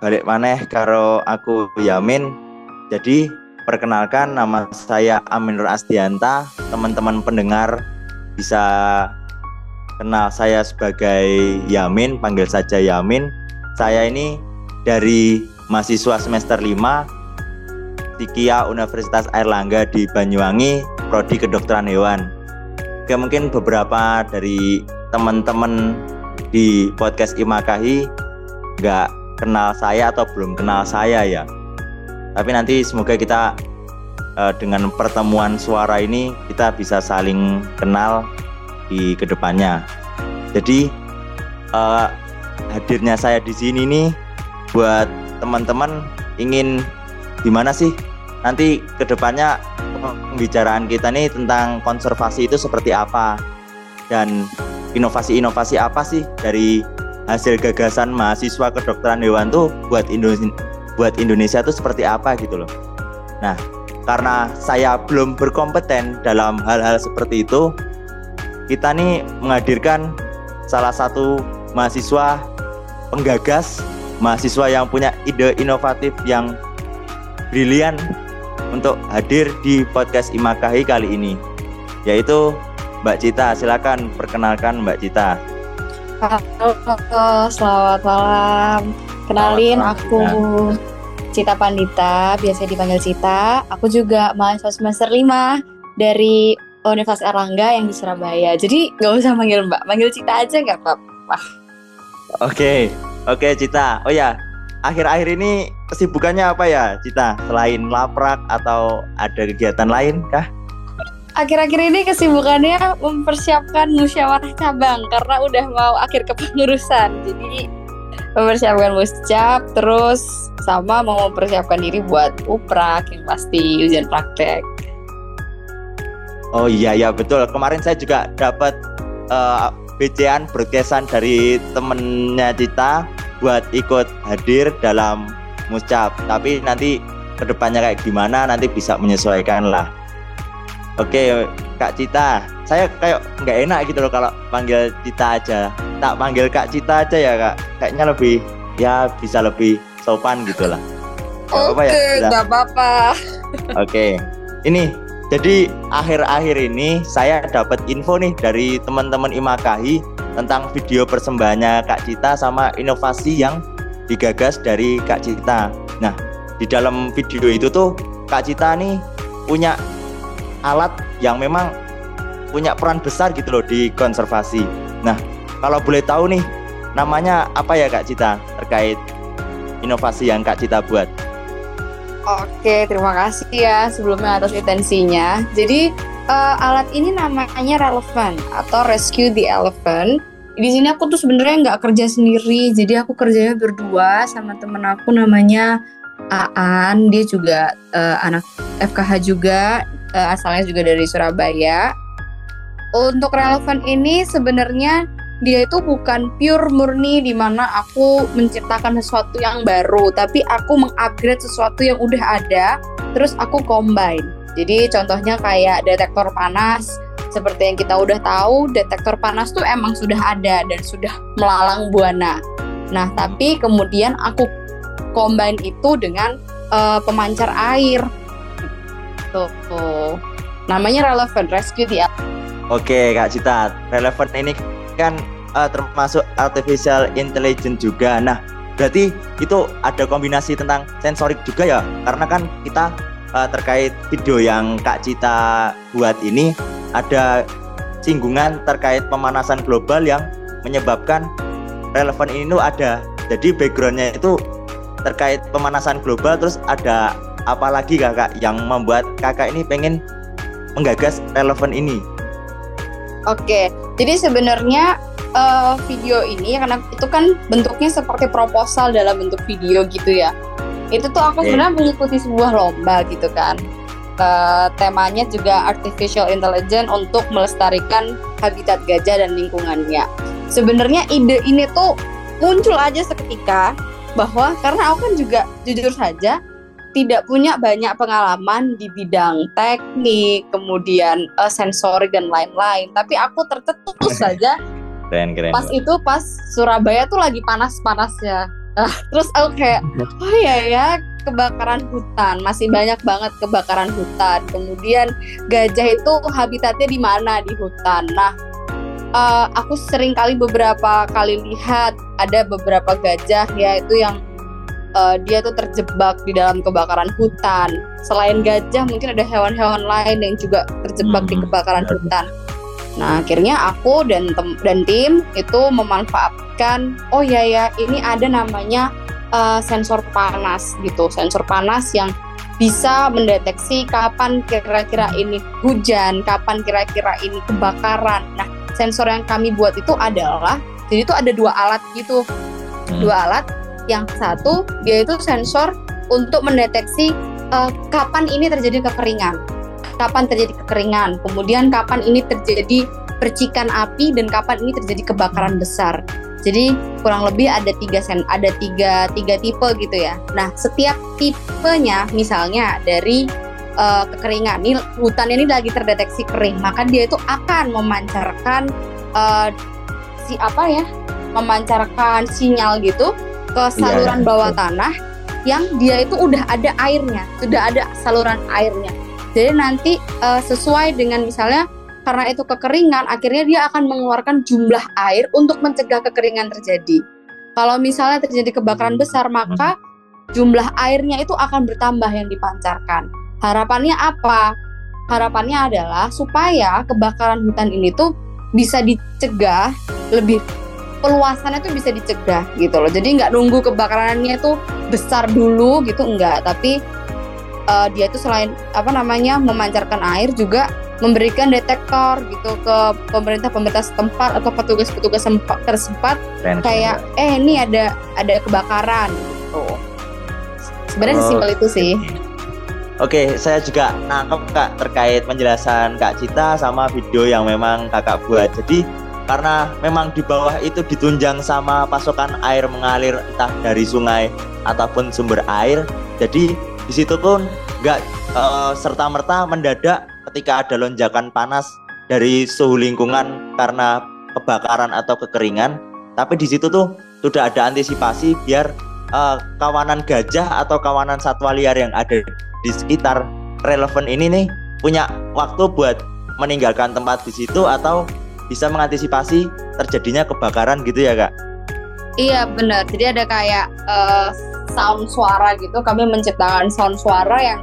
balik maneh karo aku Yamin. Jadi perkenalkan nama saya Aminur Asdianta. Teman-teman pendengar bisa kenal saya sebagai Yamin, panggil saja Yamin. Saya ini dari mahasiswa semester 5 Tikia Universitas Airlangga di Banyuwangi, prodi kedokteran hewan. Oke, mungkin beberapa dari teman-teman di podcast Imakahi nggak kenal saya atau belum kenal saya ya. Tapi nanti semoga kita uh, dengan pertemuan suara ini kita bisa saling kenal di ke depannya. Jadi uh, hadirnya saya di sini nih buat teman-teman ingin gimana sih nanti ke depannya pembicaraan kita nih tentang konservasi itu seperti apa dan inovasi-inovasi apa sih dari hasil gagasan mahasiswa kedokteran hewan tuh buat Indonesia buat Indonesia tuh seperti apa gitu loh. Nah, karena saya belum berkompeten dalam hal-hal seperti itu, kita nih menghadirkan salah satu mahasiswa penggagas, mahasiswa yang punya ide inovatif yang brilian untuk hadir di podcast Imakahi kali ini, yaitu Mbak Cita. Silakan perkenalkan Mbak Cita. Halo, selamat malam. Kenalin selamat aku Cita Pandita, biasa dipanggil Cita. Aku juga mahasiswa semester 5 dari Universitas Erlangga yang di Surabaya. Jadi nggak usah manggil Mbak, manggil Cita aja nggak apa-apa. Oke, oke Cita. Oh ya, akhir-akhir ini kesibukannya apa ya Cita? Selain laprak atau ada kegiatan lain kah? Akhir-akhir ini kesibukannya mempersiapkan musyawarah cabang karena udah mau akhir kepengurusan. Jadi mempersiapkan muscap terus sama mau mempersiapkan diri buat uprak yang pasti ujian praktek. Oh iya ya betul. Kemarin saya juga dapat uh, BCan broadcastan dari temennya Cita buat ikut hadir dalam muscap. Tapi nanti ke depannya kayak gimana nanti bisa menyesuaikan lah. Oke, Kak Cita. Saya kayak nggak enak gitu loh kalau panggil Cita aja. Tak panggil Kak Cita aja ya, Kak. Kayaknya lebih ya bisa lebih sopan gitu lah. Oke, ya? nggak apa-apa. Oke. Ini jadi akhir-akhir ini saya dapat info nih dari teman-teman Imakahi tentang video persembahannya Kak Cita sama inovasi yang digagas dari Kak Cita. Nah, di dalam video itu tuh Kak Cita nih punya alat yang memang punya peran besar gitu loh di konservasi. Nah, kalau boleh tahu nih, namanya apa ya Kak Cita terkait inovasi yang Kak Cita buat? Oke, terima kasih ya sebelumnya atas intensinya. Jadi uh, alat ini namanya relevan atau Rescue the Elephant. Di sini aku tuh sebenarnya nggak kerja sendiri, jadi aku kerjanya berdua sama temen aku namanya Aan. Dia juga uh, anak FKH juga uh, asalnya juga dari Surabaya. Untuk relevan ini sebenarnya dia itu bukan pure murni di mana aku menciptakan sesuatu yang baru, tapi aku mengupgrade sesuatu yang udah ada, terus aku combine. Jadi contohnya kayak detektor panas, seperti yang kita udah tahu, detektor panas tuh emang sudah ada dan sudah melalang buana. Nah, tapi kemudian aku combine itu dengan uh, pemancar air Tuh. Namanya relevan rescue dia. Oke, Kak Cita. Relevan ini kan uh, termasuk artificial intelligence juga. Nah, berarti itu ada kombinasi tentang sensorik juga ya? Karena kan kita uh, terkait video yang Kak Cita buat ini ada singgungan terkait pemanasan global yang menyebabkan relevan ini ada. Jadi backgroundnya itu terkait pemanasan global terus ada apalagi kakak yang membuat kakak ini pengen menggagas relevan ini? Oke, jadi sebenarnya uh, video ini karena itu kan bentuknya seperti proposal dalam bentuk video gitu ya. Itu tuh aku okay. sebenarnya mengikuti sebuah lomba gitu kan. Uh, temanya juga artificial intelligence untuk melestarikan habitat gajah dan lingkungannya. Sebenarnya ide ini tuh muncul aja seketika bahwa karena aku kan juga jujur saja tidak punya banyak pengalaman di bidang teknik, kemudian uh, sensorik dan lain-lain. Tapi aku tercetus saja. Keren, keren. Pas itu pas Surabaya tuh lagi panas-panasnya. Nah, terus aku kayak, oh iya ya, kebakaran hutan, masih banyak banget kebakaran hutan. Kemudian gajah itu habitatnya di mana di hutan. Nah, uh, aku sering kali beberapa kali lihat ada beberapa gajah ya itu yang uh, dia tuh terjebak di dalam kebakaran hutan. Selain gajah mungkin ada hewan-hewan lain yang juga terjebak hmm. di kebakaran hutan. Nah, akhirnya aku dan tem dan tim itu memanfaatkan oh ya ya ini ada namanya uh, sensor panas gitu. Sensor panas yang bisa mendeteksi kapan kira-kira ini hujan, kapan kira-kira ini kebakaran. Nah, sensor yang kami buat itu adalah jadi itu ada dua alat gitu hmm. dua alat yang satu dia itu sensor untuk mendeteksi uh, kapan ini terjadi kekeringan kapan terjadi kekeringan kemudian kapan ini terjadi percikan api dan kapan ini terjadi kebakaran besar jadi kurang lebih ada tiga sen ada tiga tiga tipe gitu ya nah setiap tipenya misalnya dari uh, kekeringan. Ini hutan ini lagi terdeteksi kering, maka dia itu akan memancarkan uh, si apa ya? memancarkan sinyal gitu ke iya, saluran yeah. bawah tanah yang dia itu udah ada airnya, sudah ada saluran airnya. Jadi nanti uh, sesuai dengan misalnya karena itu kekeringan, akhirnya dia akan mengeluarkan jumlah air untuk mencegah kekeringan terjadi. Kalau misalnya terjadi kebakaran besar, maka jumlah airnya itu akan bertambah yang dipancarkan. Harapannya apa? Harapannya adalah supaya kebakaran hutan ini tuh bisa dicegah lebih peluasannya tuh bisa dicegah gitu loh. Jadi nggak nunggu kebakarannya tuh besar dulu gitu enggak, tapi uh, dia itu selain apa namanya memancarkan air juga memberikan detektor gitu ke pemerintah-pemerintah setempat atau petugas-petugas tersempat kayak eh ini ada ada kebakaran gitu. Sebenarnya oh. simpel itu sih. Oke, saya juga nangkep kak terkait penjelasan kak Cita sama video yang memang kakak buat. Jadi karena memang di bawah itu ditunjang sama pasokan air mengalir entah dari sungai ataupun sumber air. Jadi di situ pun nggak uh, serta merta mendadak ketika ada lonjakan panas dari suhu lingkungan karena kebakaran atau kekeringan. Tapi di situ tuh sudah ada antisipasi biar uh, kawanan gajah atau kawanan satwa liar yang ada di sekitar relevan ini nih punya waktu buat meninggalkan tempat di situ atau bisa mengantisipasi terjadinya kebakaran gitu ya kak? Iya benar. Jadi ada kayak uh, sound suara gitu. Kami menciptakan sound suara yang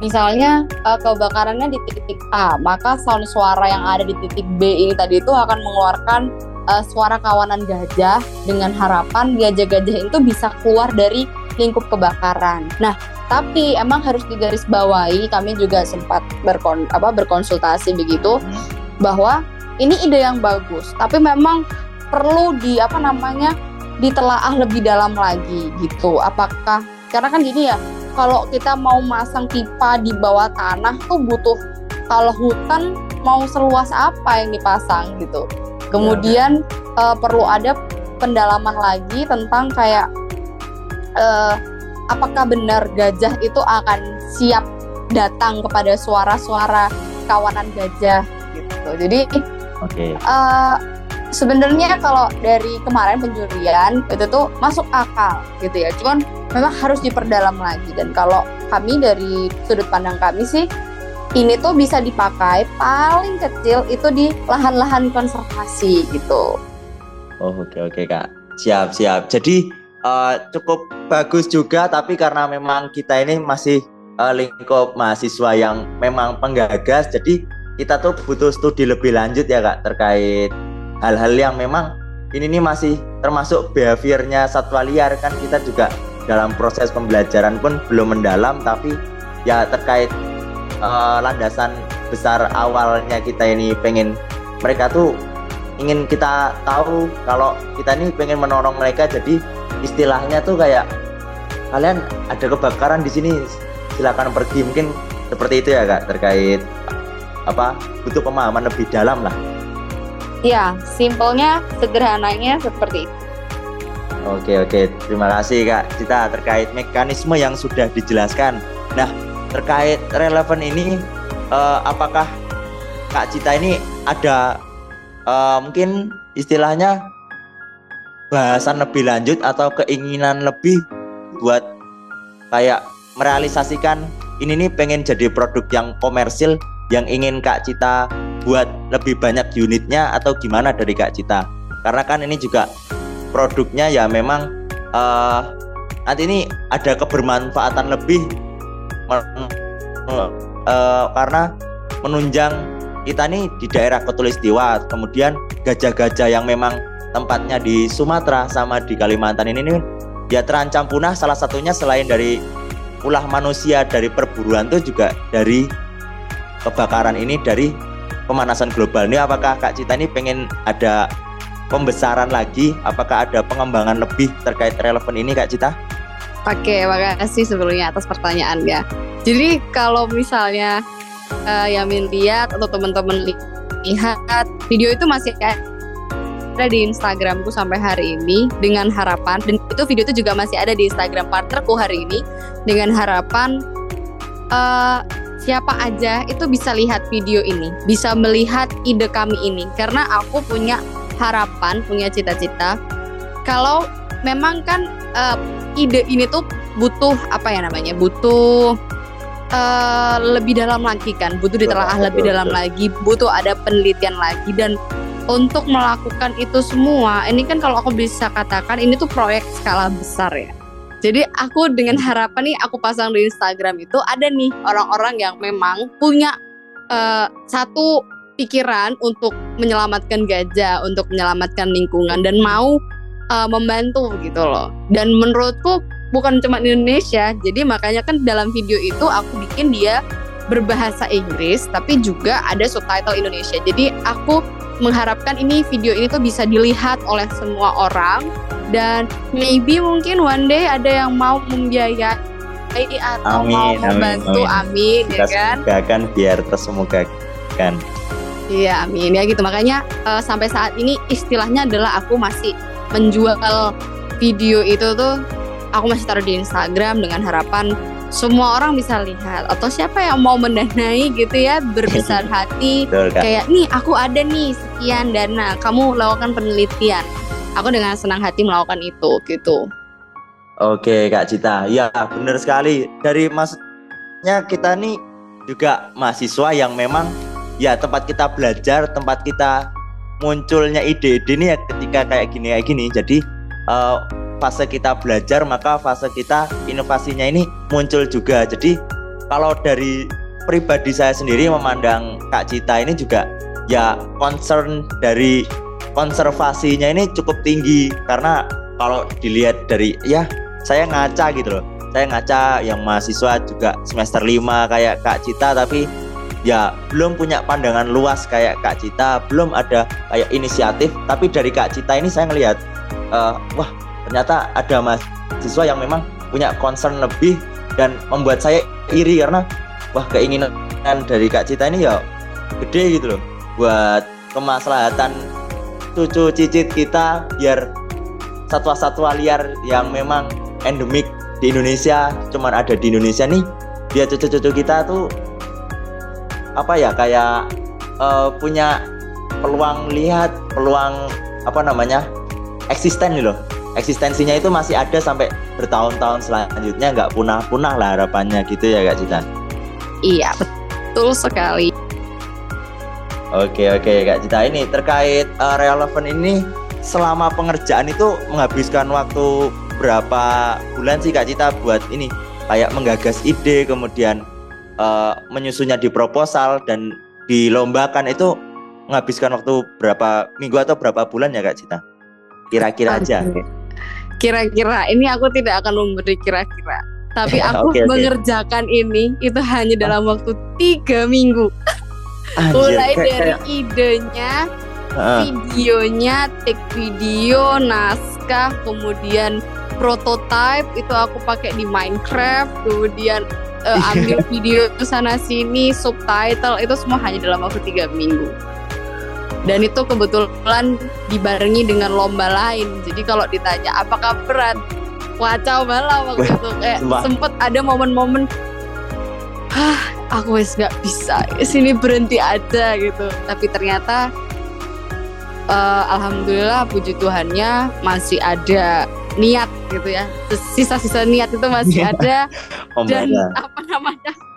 misalnya uh, kebakarannya di titik A, maka sound suara yang ada di titik B ini tadi itu akan mengeluarkan uh, suara kawanan gajah dengan harapan gajah-gajah itu bisa keluar dari lingkup kebakaran. Nah, tapi emang harus digarisbawahi kami juga sempat berkon apa berkonsultasi begitu hmm. bahwa ini ide yang bagus tapi memang perlu di apa namanya ditelaah lebih dalam lagi gitu apakah karena kan gini ya kalau kita mau masang pipa di bawah tanah tuh butuh kalau hutan mau seluas apa yang dipasang gitu kemudian ya. Uh, perlu ada pendalaman lagi tentang kayak uh, apakah benar gajah itu akan siap datang kepada suara-suara kawanan gajah gitu. Jadi okay. uh, eh, sebenarnya kalau dari kemarin penjurian itu tuh masuk akal gitu ya. Cuman memang harus diperdalam lagi dan kalau kami dari sudut pandang kami sih ini tuh bisa dipakai paling kecil itu di lahan-lahan konservasi gitu. Oh oke okay, oke okay, kak siap siap. Jadi uh, cukup bagus juga tapi karena memang kita ini masih uh, lingkup mahasiswa yang memang penggagas jadi kita tuh butuh studi lebih lanjut ya kak terkait hal-hal yang memang ini nih masih termasuk behaviornya satwa liar. Kan kita juga dalam proses pembelajaran pun belum mendalam tapi ya terkait uh, landasan besar awalnya kita ini pengen mereka tuh ingin kita tahu kalau kita ini pengen menolong mereka. Jadi istilahnya tuh kayak kalian ada kebakaran di sini silakan pergi. Mungkin seperti itu ya kak terkait apa butuh pemahaman lebih dalam lah. Ya simpelnya sederhananya seperti itu. Oke oke. Terima kasih kak Cita terkait mekanisme yang sudah dijelaskan. Nah terkait relevan ini uh, apakah kak Cita ini ada uh, mungkin istilahnya bahasan lebih lanjut atau keinginan lebih buat kayak merealisasikan ini nih pengen jadi produk yang komersil yang ingin Kak Cita buat lebih banyak unitnya atau gimana dari Kak Cita? Karena kan ini juga produknya ya memang uh, nanti ini ada kebermanfaatan lebih uh, karena menunjang kita nih di daerah Katulistiwa, kemudian gajah-gajah yang memang tempatnya di Sumatera sama di Kalimantan ini nih ya terancam punah salah satunya selain dari ulah manusia dari perburuan itu juga dari kebakaran ini dari pemanasan global ini apakah Kak Cita ini pengen ada pembesaran lagi apakah ada pengembangan lebih terkait relevan ini Kak Cita? Oke, makasih sebelumnya atas pertanyaannya. Jadi kalau misalnya uh, Yamin lihat atau teman-teman lihat video itu masih ada di Instagramku sampai hari ini dengan harapan dan itu video itu juga masih ada di Instagram partnerku hari ini dengan harapan uh, siapa aja itu bisa lihat video ini, bisa melihat ide kami ini. Karena aku punya harapan, punya cita-cita. Kalau memang kan uh, ide ini tuh butuh apa ya namanya? butuh uh, lebih dalam lagi kan, butuh ditelaah lebih dalam lagi, butuh ada penelitian lagi. Dan untuk melakukan itu semua, ini kan kalau aku bisa katakan ini tuh proyek skala besar ya jadi aku dengan harapan nih aku pasang di Instagram itu ada nih orang-orang yang memang punya uh, satu pikiran untuk menyelamatkan gajah, untuk menyelamatkan lingkungan dan mau uh, membantu gitu loh. Dan menurutku bukan cuma di Indonesia, jadi makanya kan dalam video itu aku bikin dia berbahasa Inggris tapi juga ada subtitle Indonesia. Jadi aku mengharapkan ini video ini tuh bisa dilihat oleh semua orang. Dan maybe mungkin one day ada yang mau membiayai atau amin, mau membantu. amin, amin, amin ya kan? kan biar tersemoga kan iya amin. Ya gitu. Makanya uh, sampai saat ini istilahnya adalah aku masih menjual video itu tuh aku masih taruh di Instagram dengan harapan semua orang bisa lihat atau siapa yang mau mendanai gitu ya berbesar hati Betul, kayak nih aku ada nih sekian dana kamu lakukan penelitian aku dengan senang hati melakukan itu gitu. Oke Kak Cita, ya benar sekali. Dari maksudnya kita nih juga mahasiswa yang memang ya tempat kita belajar, tempat kita munculnya ide-ide nih ya ketika kayak gini kayak gini. Jadi uh, fase kita belajar maka fase kita inovasinya ini muncul juga. Jadi kalau dari pribadi saya sendiri memandang Kak Cita ini juga ya concern dari konservasinya ini cukup tinggi. Karena kalau dilihat dari ya saya ngaca gitu loh. Saya ngaca yang mahasiswa juga semester 5 kayak Kak Cita tapi ya belum punya pandangan luas kayak Kak Cita. Belum ada kayak inisiatif. Tapi dari Kak Cita ini saya ngelihat uh, wah ternyata ada mahasiswa yang memang punya concern lebih dan membuat saya iri karena wah keinginan dari Kak Cita ini ya gede gitu loh buat kemaslahatan cucu cicit kita biar satwa-satwa liar yang memang endemik di Indonesia cuman ada di Indonesia nih biar cucu-cucu kita tuh apa ya kayak uh, punya peluang lihat peluang apa namanya eksisten loh eksistensinya itu masih ada sampai bertahun-tahun selanjutnya nggak punah-punah lah harapannya gitu ya Kak Cita iya betul sekali. Oke oke Kak Cita ini terkait uh, relevan ini selama pengerjaan itu menghabiskan waktu berapa bulan sih Kak Cita buat ini? Kayak menggagas ide kemudian uh, menyusunnya di proposal dan dilombakan itu menghabiskan waktu berapa minggu atau berapa bulan ya Kak Cita? Kira-kira aja. Kira-kira ini aku tidak akan memberi kira-kira. Tapi aku okay, okay. mengerjakan ini itu hanya dalam waktu tiga minggu. Anjir, mulai kayak, dari idenya uh. videonya take video naskah kemudian prototype itu aku pakai di Minecraft kemudian uh, ambil video ke sana sini subtitle itu semua hanya dalam waktu tiga minggu dan itu kebetulan dibarengi dengan lomba lain. Jadi kalau ditanya apakah berat? Wacau malah waktu itu. Kayak sempet ada momen-momen Hah, aku wes gak bisa sini berhenti aja gitu. Tapi ternyata uh, alhamdulillah puji Tuhannya masih ada niat gitu ya. Sisa-sisa niat itu masih iya. ada. Dan apa namanya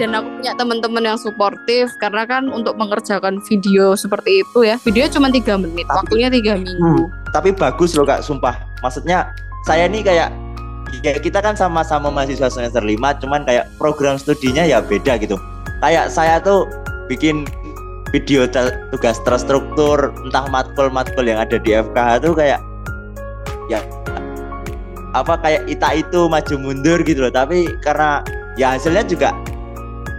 dan aku punya teman-teman yang suportif karena kan untuk mengerjakan video seperti itu ya video cuma tiga menit tapi, waktunya tiga minggu. hmm, tapi bagus loh kak sumpah. Maksudnya saya nih kayak ya kita kan sama-sama mahasiswa semester lima, cuman kayak program studinya ya beda gitu. Kayak saya tuh bikin video tugas terstruktur entah matkul-matkul yang ada di FKH tuh kayak ya apa kayak ita itu maju mundur gitu loh. Tapi karena ya hasilnya juga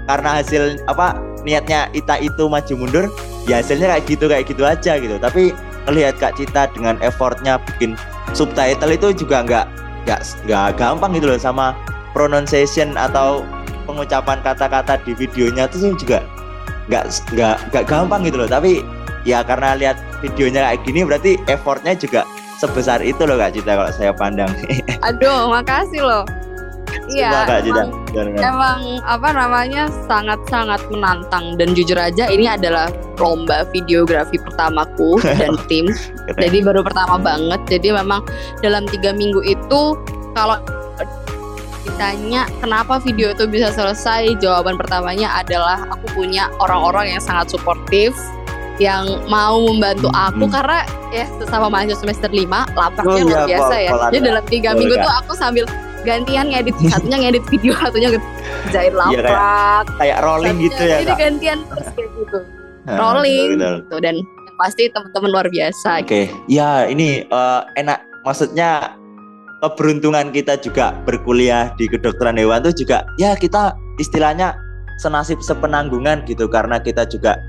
karena hasil apa niatnya Ita itu maju mundur ya hasilnya kayak gitu kayak gitu aja gitu. Tapi melihat Kak Cita dengan effortnya bikin subtitle itu juga nggak nggak nggak gampang gitu loh sama pronunciation atau pengucapan kata-kata di videonya itu sih juga nggak nggak nggak gampang gitu loh. Tapi ya karena lihat videonya kayak gini berarti effortnya juga sebesar itu loh Kak Cita kalau saya pandang. Aduh makasih loh Iya, emang, emang apa namanya sangat-sangat menantang dan jujur aja ini adalah lomba videografi pertamaku dan tim. Jadi baru pertama banget. Jadi memang dalam tiga minggu itu kalau ditanya kenapa video itu bisa selesai, jawaban pertamanya adalah aku punya orang-orang yang sangat suportif yang mau membantu aku hmm. karena ya sesama mahasiswa semester 5 lapaknya oh, luar iya, biasa ya. Jadi dalam tiga minggu tuh aku sambil gantian ngedit satunya ngedit video satunya ngerjain laprak ya, kayak, kayak rolling satunya, gitu ya jadi kak? gantian terus kayak gitu. Nah, rolling gitu dan yang pasti teman-teman luar biasa. Oke okay. ya ini uh, enak. Maksudnya keberuntungan kita juga berkuliah di kedokteran hewan itu juga ya kita istilahnya senasib sepenanggungan gitu karena kita juga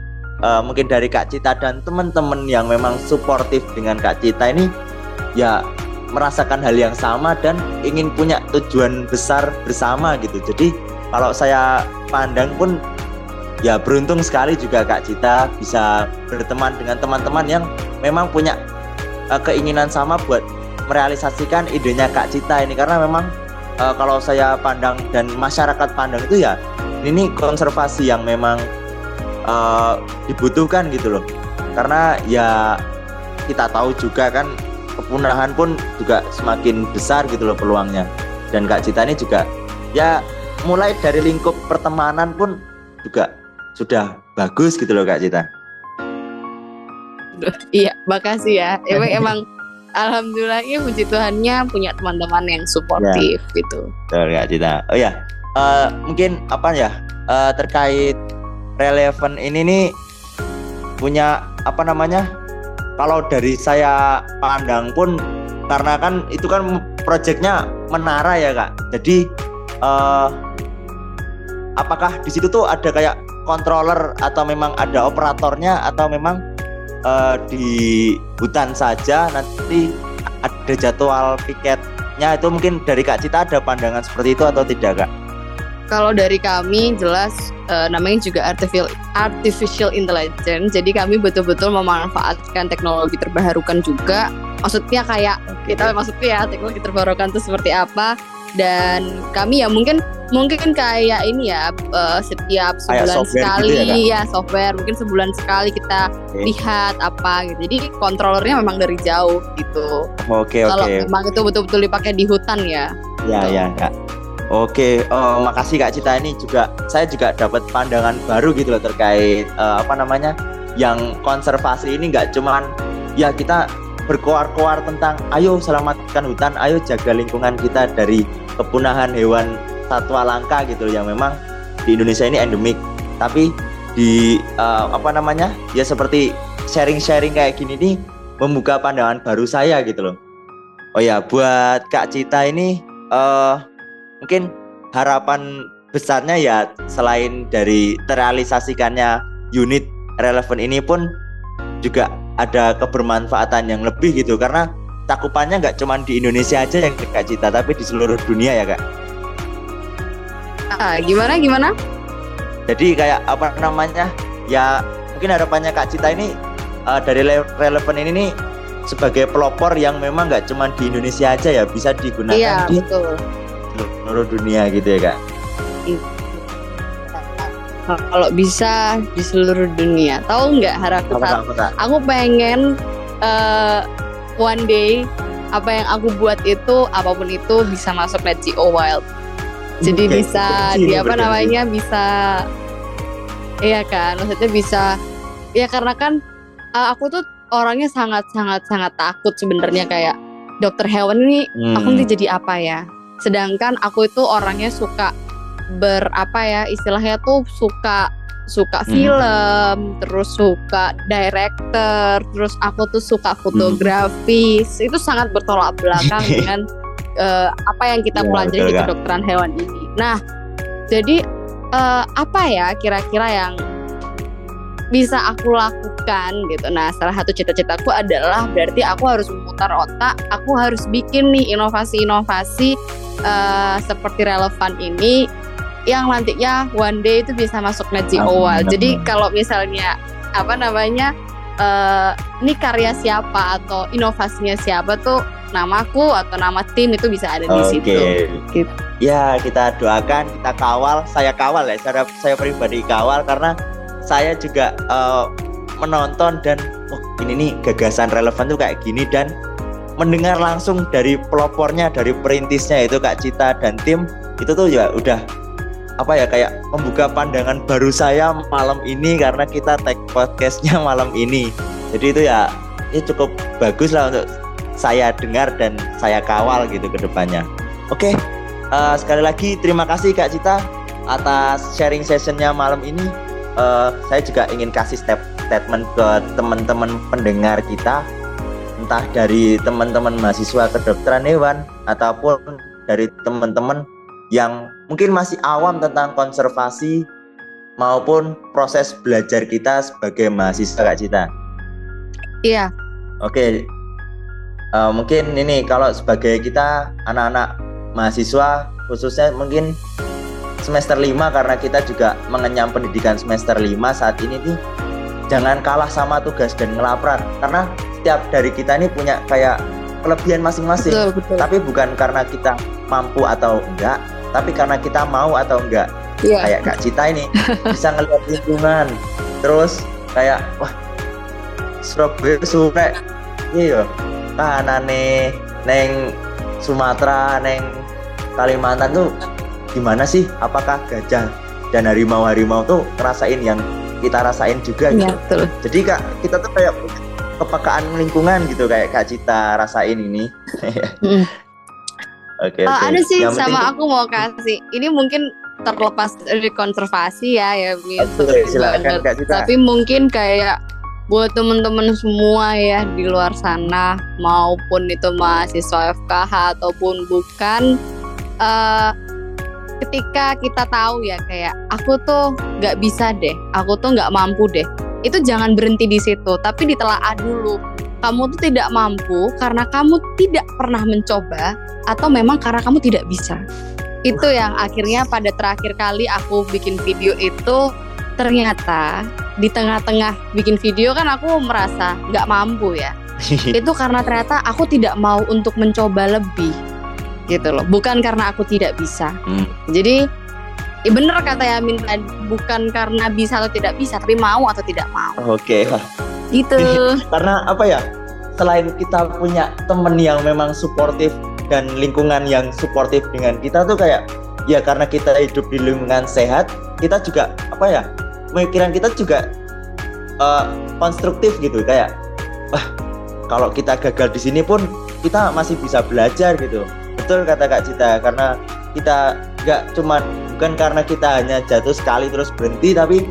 uh, mungkin dari Kak Cita dan teman-teman yang memang suportif dengan Kak Cita ini ya merasakan hal yang sama dan ingin punya tujuan besar bersama gitu. Jadi kalau saya pandang pun ya beruntung sekali juga Kak Cita bisa berteman dengan teman-teman yang memang punya uh, keinginan sama buat merealisasikan idenya Kak Cita ini karena memang uh, kalau saya pandang dan masyarakat pandang itu ya ini konservasi yang memang uh, dibutuhkan gitu loh. Karena ya kita tahu juga kan kepunahan pun juga semakin besar gitu loh peluangnya. Dan Kak Cita ini juga ya mulai dari lingkup pertemanan pun juga sudah bagus gitu loh Kak Cita. Iya makasih ya. Emang emang Alhamdulillah ya puji Tuhannya punya teman-teman yang suportif ya. gitu. Betul Kak Cita. Oh ya uh, mungkin apa ya uh, terkait relevan ini nih punya apa namanya kalau dari saya pandang pun karena kan itu kan proyeknya menara ya kak jadi uh, apakah di situ tuh ada kayak controller atau memang ada operatornya atau memang uh, di hutan saja nanti ada jadwal piketnya itu mungkin dari kak Cita ada pandangan seperti itu atau tidak kak? Kalau dari kami jelas uh, namanya juga artificial artificial intelligence. Jadi kami betul-betul memanfaatkan teknologi terbarukan juga. Maksudnya kayak okay. kita maksudnya ya teknologi terbarukan itu seperti apa dan kami ya mungkin mungkin kayak ini ya uh, setiap sebulan sekali gitu ya, ya software mungkin sebulan sekali kita okay. lihat apa gitu jadi kontrolernya memang dari jauh gitu oke okay, kalau okay. memang itu betul-betul dipakai di hutan ya ya gitu. ya kak Oke, uh, makasih Kak Cita ini juga saya juga dapat pandangan baru gitu loh terkait uh, apa namanya yang konservasi ini nggak cuman ya kita berkoar-koar tentang ayo selamatkan hutan, ayo jaga lingkungan kita dari kepunahan hewan satwa langka gitu loh yang memang di Indonesia ini endemik. Tapi di uh, apa namanya ya seperti sharing-sharing kayak gini nih membuka pandangan baru saya gitu loh. Oh ya buat Kak Cita ini uh, mungkin harapan besarnya ya selain dari terrealisasikannya unit relevan ini pun juga ada kebermanfaatan yang lebih gitu karena cakupannya nggak cuma di Indonesia aja yang Kak Cita tapi di seluruh dunia ya Kak. Ah, gimana gimana? Jadi kayak apa namanya ya mungkin harapannya Kak Cita ini uh, dari relevan ini nih sebagai pelopor yang memang nggak cuma di Indonesia aja ya bisa digunakan iya, di betul seluruh dunia gitu ya kak kalau bisa di seluruh dunia. Tahu nggak harapan aku? Aku pengen uh, one day apa yang aku buat itu apa pun itu bisa masuk Net Geo Wild. Jadi okay. bisa di apa namanya bisa iya kan maksudnya bisa ya karena kan uh, aku tuh orangnya sangat sangat sangat takut sebenarnya kayak dokter hewan ini hmm. aku nanti jadi apa ya sedangkan aku itu orangnya suka berapa ya istilahnya tuh suka suka hmm. film, terus suka director, terus aku tuh suka fotografi. Hmm. Itu sangat bertolak belakang dengan uh, apa yang kita ya, pelajari di kedokteran hewan ini. Nah, jadi uh, apa ya kira-kira yang bisa aku lakukan gitu. Nah, salah satu cita-citaku adalah berarti aku harus memutar otak, aku harus bikin nih inovasi-inovasi uh, seperti relevan ini yang nantinya one day itu bisa masuk Net Awal. Jadi kalau misalnya apa namanya uh, ini karya siapa atau inovasinya siapa tuh namaku atau nama tim itu bisa ada di okay. situ. Gitu. Ya kita doakan, kita kawal, saya kawal ya, saya, saya pribadi kawal karena saya juga uh, menonton dan oh ini nih gagasan relevan tuh kayak gini dan mendengar langsung dari pelopornya, dari perintisnya itu Kak Cita dan tim itu tuh ya udah apa ya kayak membuka pandangan baru saya malam ini karena kita tag podcastnya malam ini. Jadi itu ya ini cukup bagus lah untuk saya dengar dan saya kawal gitu ke depannya. Oke uh, sekali lagi terima kasih Kak Cita atas sharing sessionnya malam ini. Uh, saya juga ingin kasih step statement ke teman-teman pendengar kita entah dari teman-teman mahasiswa kedokteran hewan ataupun dari teman-teman yang mungkin masih awam tentang konservasi maupun proses belajar kita sebagai mahasiswa Kak Cita. Iya. Oke. Uh, mungkin ini kalau sebagai kita anak-anak mahasiswa khususnya mungkin semester 5 karena kita juga mengenyam pendidikan semester 5 saat ini nih jangan kalah sama tugas dan ngelaparan karena setiap dari kita ini punya kayak kelebihan masing-masing. Tapi bukan karena kita mampu atau enggak, tapi karena kita mau atau enggak. Yeah. kayak Kak Cita ini bisa ngeliat lingkungan. Terus kayak wah Surabaya sore iya kanane neng Sumatera neng Kalimantan tuh gimana sih? Apakah gajah dan harimau-harimau tuh ngerasain yang kita rasain juga iya, gitu. betul. Jadi kak kita tuh kayak kepekaan lingkungan gitu kayak Kak Cita rasain ini. mm. Oke. Okay, uh, okay. Ada sih yang sama penting... aku mau kasih. Ini mungkin terlepas dari konservasi ya ya gitu. silakan Kak Tapi mungkin kayak buat temen-temen semua ya di luar sana maupun itu mahasiswa FKH ataupun bukan uh, ketika kita tahu ya kayak aku tuh nggak bisa deh aku tuh nggak mampu deh itu jangan berhenti di situ tapi ditelaah dulu kamu tuh tidak mampu karena kamu tidak pernah mencoba atau memang karena kamu tidak bisa. Itu yang akhirnya pada terakhir kali aku bikin video itu ternyata di tengah-tengah bikin video kan aku merasa nggak mampu ya. itu karena ternyata aku tidak mau untuk mencoba lebih gitu loh. Bukan karena aku tidak bisa. Hmm. Jadi Ya bener kata Yamin tadi, bukan karena bisa atau tidak bisa, tapi mau atau tidak mau. Oke. Okay gitu karena apa ya selain kita punya temen yang memang suportif dan lingkungan yang suportif dengan kita tuh kayak ya karena kita hidup di lingkungan sehat kita juga apa ya pemikiran kita juga uh, konstruktif gitu kayak wah kalau kita gagal di sini pun kita masih bisa belajar gitu betul kata Kak Cita karena kita nggak cuman bukan karena kita hanya jatuh sekali terus berhenti tapi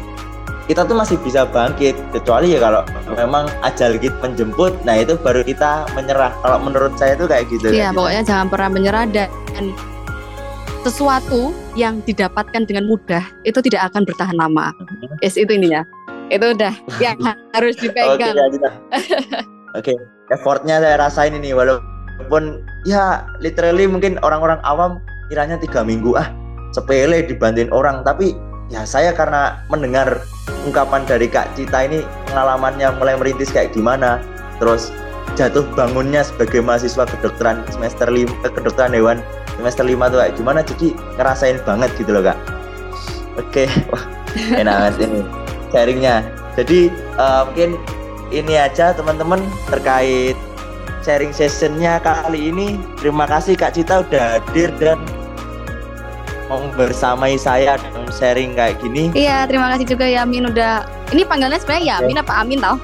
kita tuh masih bisa bangkit. Kecuali ya kalau memang ajal kita menjemput nah itu baru kita menyerah. Kalau menurut saya itu kayak gitu iya pokoknya jangan pernah menyerah dan sesuatu yang didapatkan dengan mudah itu tidak akan bertahan lama. Mm-hmm. yes itu ininya. Itu udah yang harus dipegang. Oke okay, okay. effortnya saya rasain ini walaupun ya literally mungkin orang-orang awam kiranya tiga minggu ah sepele dibanding orang. Tapi ya saya karena mendengar ungkapan dari Kak Cita ini pengalamannya mulai merintis kayak gimana. Terus jatuh bangunnya sebagai mahasiswa kedokteran semester 5 eh, kedokteran hewan semester 5 tuh kayak gimana jadi ngerasain banget gitu loh Kak. Oke wah enak banget ini sharingnya. Jadi uh, mungkin ini aja teman-teman terkait sharing sessionnya kali ini terima kasih Kak Cita udah hadir dan mau bersamai saya dalam sharing kayak gini. Iya, terima kasih juga Yamin udah. Ini panggilannya sebenarnya Yamin apa Amin tau?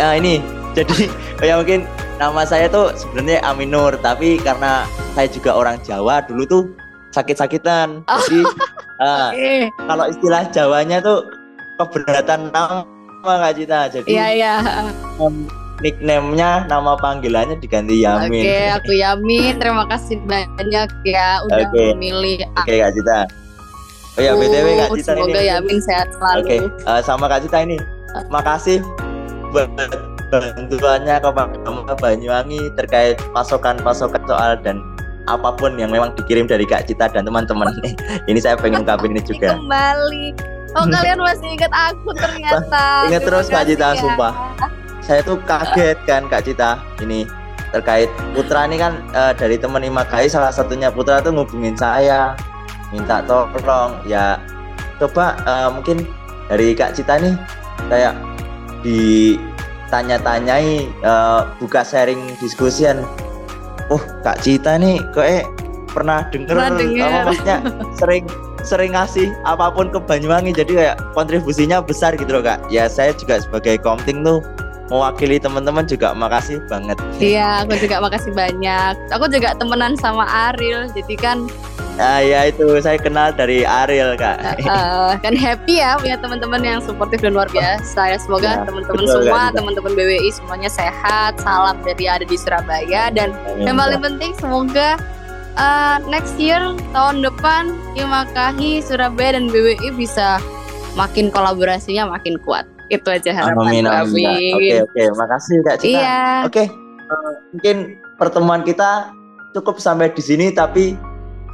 Ya ini, jadi ya mungkin nama saya tuh sebenarnya Aminur, tapi karena saya juga orang Jawa dulu tuh sakit-sakitan. Oh. Jadi uh, okay. kalau istilah Jawanya tuh keberatan nama Kak Cita. Jadi Iya, iya. Um, nickname-nya nama panggilannya diganti Yamin. Oke, aku Yamin. Terima kasih banyak ya udah okay. memilih. Oke, okay, Kak Cita. Oh ya, BTW Kak Cita semoga ini. Yamin sehat selalu. Oke, okay. uh, sama Kak Cita ini. Makasih buat bantuannya kepada Banyuwangi terkait pasokan-pasokan soal dan apa pun yang memang dikirim dari Kak Cita dan teman-teman. ini saya pengen ungkapin ini juga. Kembali. Oh kalian masih ingat aku ternyata. Ingat terus Kak Cita, ya. sumpah saya tuh kaget kan Kak Cita ini terkait Putra ini kan uh, dari teman Imakai salah satunya Putra tuh ngubungin saya minta tolong. Ya coba uh, mungkin dari Kak Cita nih kayak ditanya-tanyai uh, buka sharing diskusian. Oh Kak Cita nih kok eh pernah denger, pernah denger. apa maksudnya sering sering ngasih apa pun ke Banyuwangi jadi kayak kontribusinya besar gitu loh kak. Ya saya juga sebagai komting tuh mewakili teman-teman juga makasih banget. Iya, aku juga makasih banyak. Aku juga temenan sama Ariel, jadi kan Nah, ya itu saya kenal dari Ariel kak. Uh, kan happy ya punya teman-teman yang suportif dan luar biasa. Ya semoga ya, teman-teman semua, teman-teman BWI semuanya sehat. Salam dari ada di Surabaya dan ya, yang paling penting semoga uh, next year tahun depan Imakahi Surabaya dan BWI bisa makin kolaborasinya makin kuat itu aja harapan amin, amin. Oke oke, makasih Kak Cita. Iya. Oke, uh, mungkin pertemuan kita cukup sampai di sini, tapi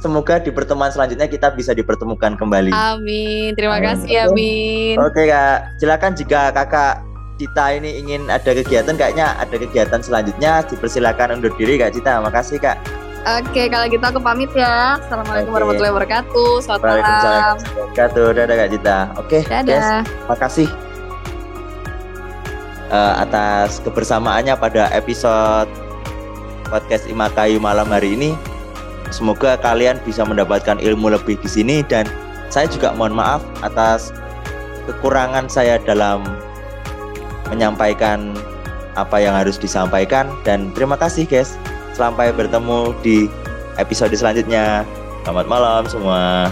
semoga di pertemuan selanjutnya kita bisa dipertemukan kembali. Amin. Terima amin. kasih Amin. Oke Kak, silakan jika Kakak Cita ini ingin ada kegiatan, kayaknya ada kegiatan selanjutnya, dipersilakan undur diri Kak Cita. Makasih Kak. Oke, kalau gitu aku pamit ya. Assalamualaikum Oke. warahmatullahi wabarakatuh. Selamat malam. Waalaikumsalam wabarakatuh. Dadah Kak Cita. Oke, Dadah. Yes, makasih uh, atas kebersamaannya pada episode podcast Imakayu malam hari ini. Semoga kalian bisa mendapatkan ilmu lebih di sini dan saya juga mohon maaf atas kekurangan saya dalam menyampaikan apa yang harus disampaikan dan terima kasih guys. Sampai bertemu di episode selanjutnya. Selamat malam semua.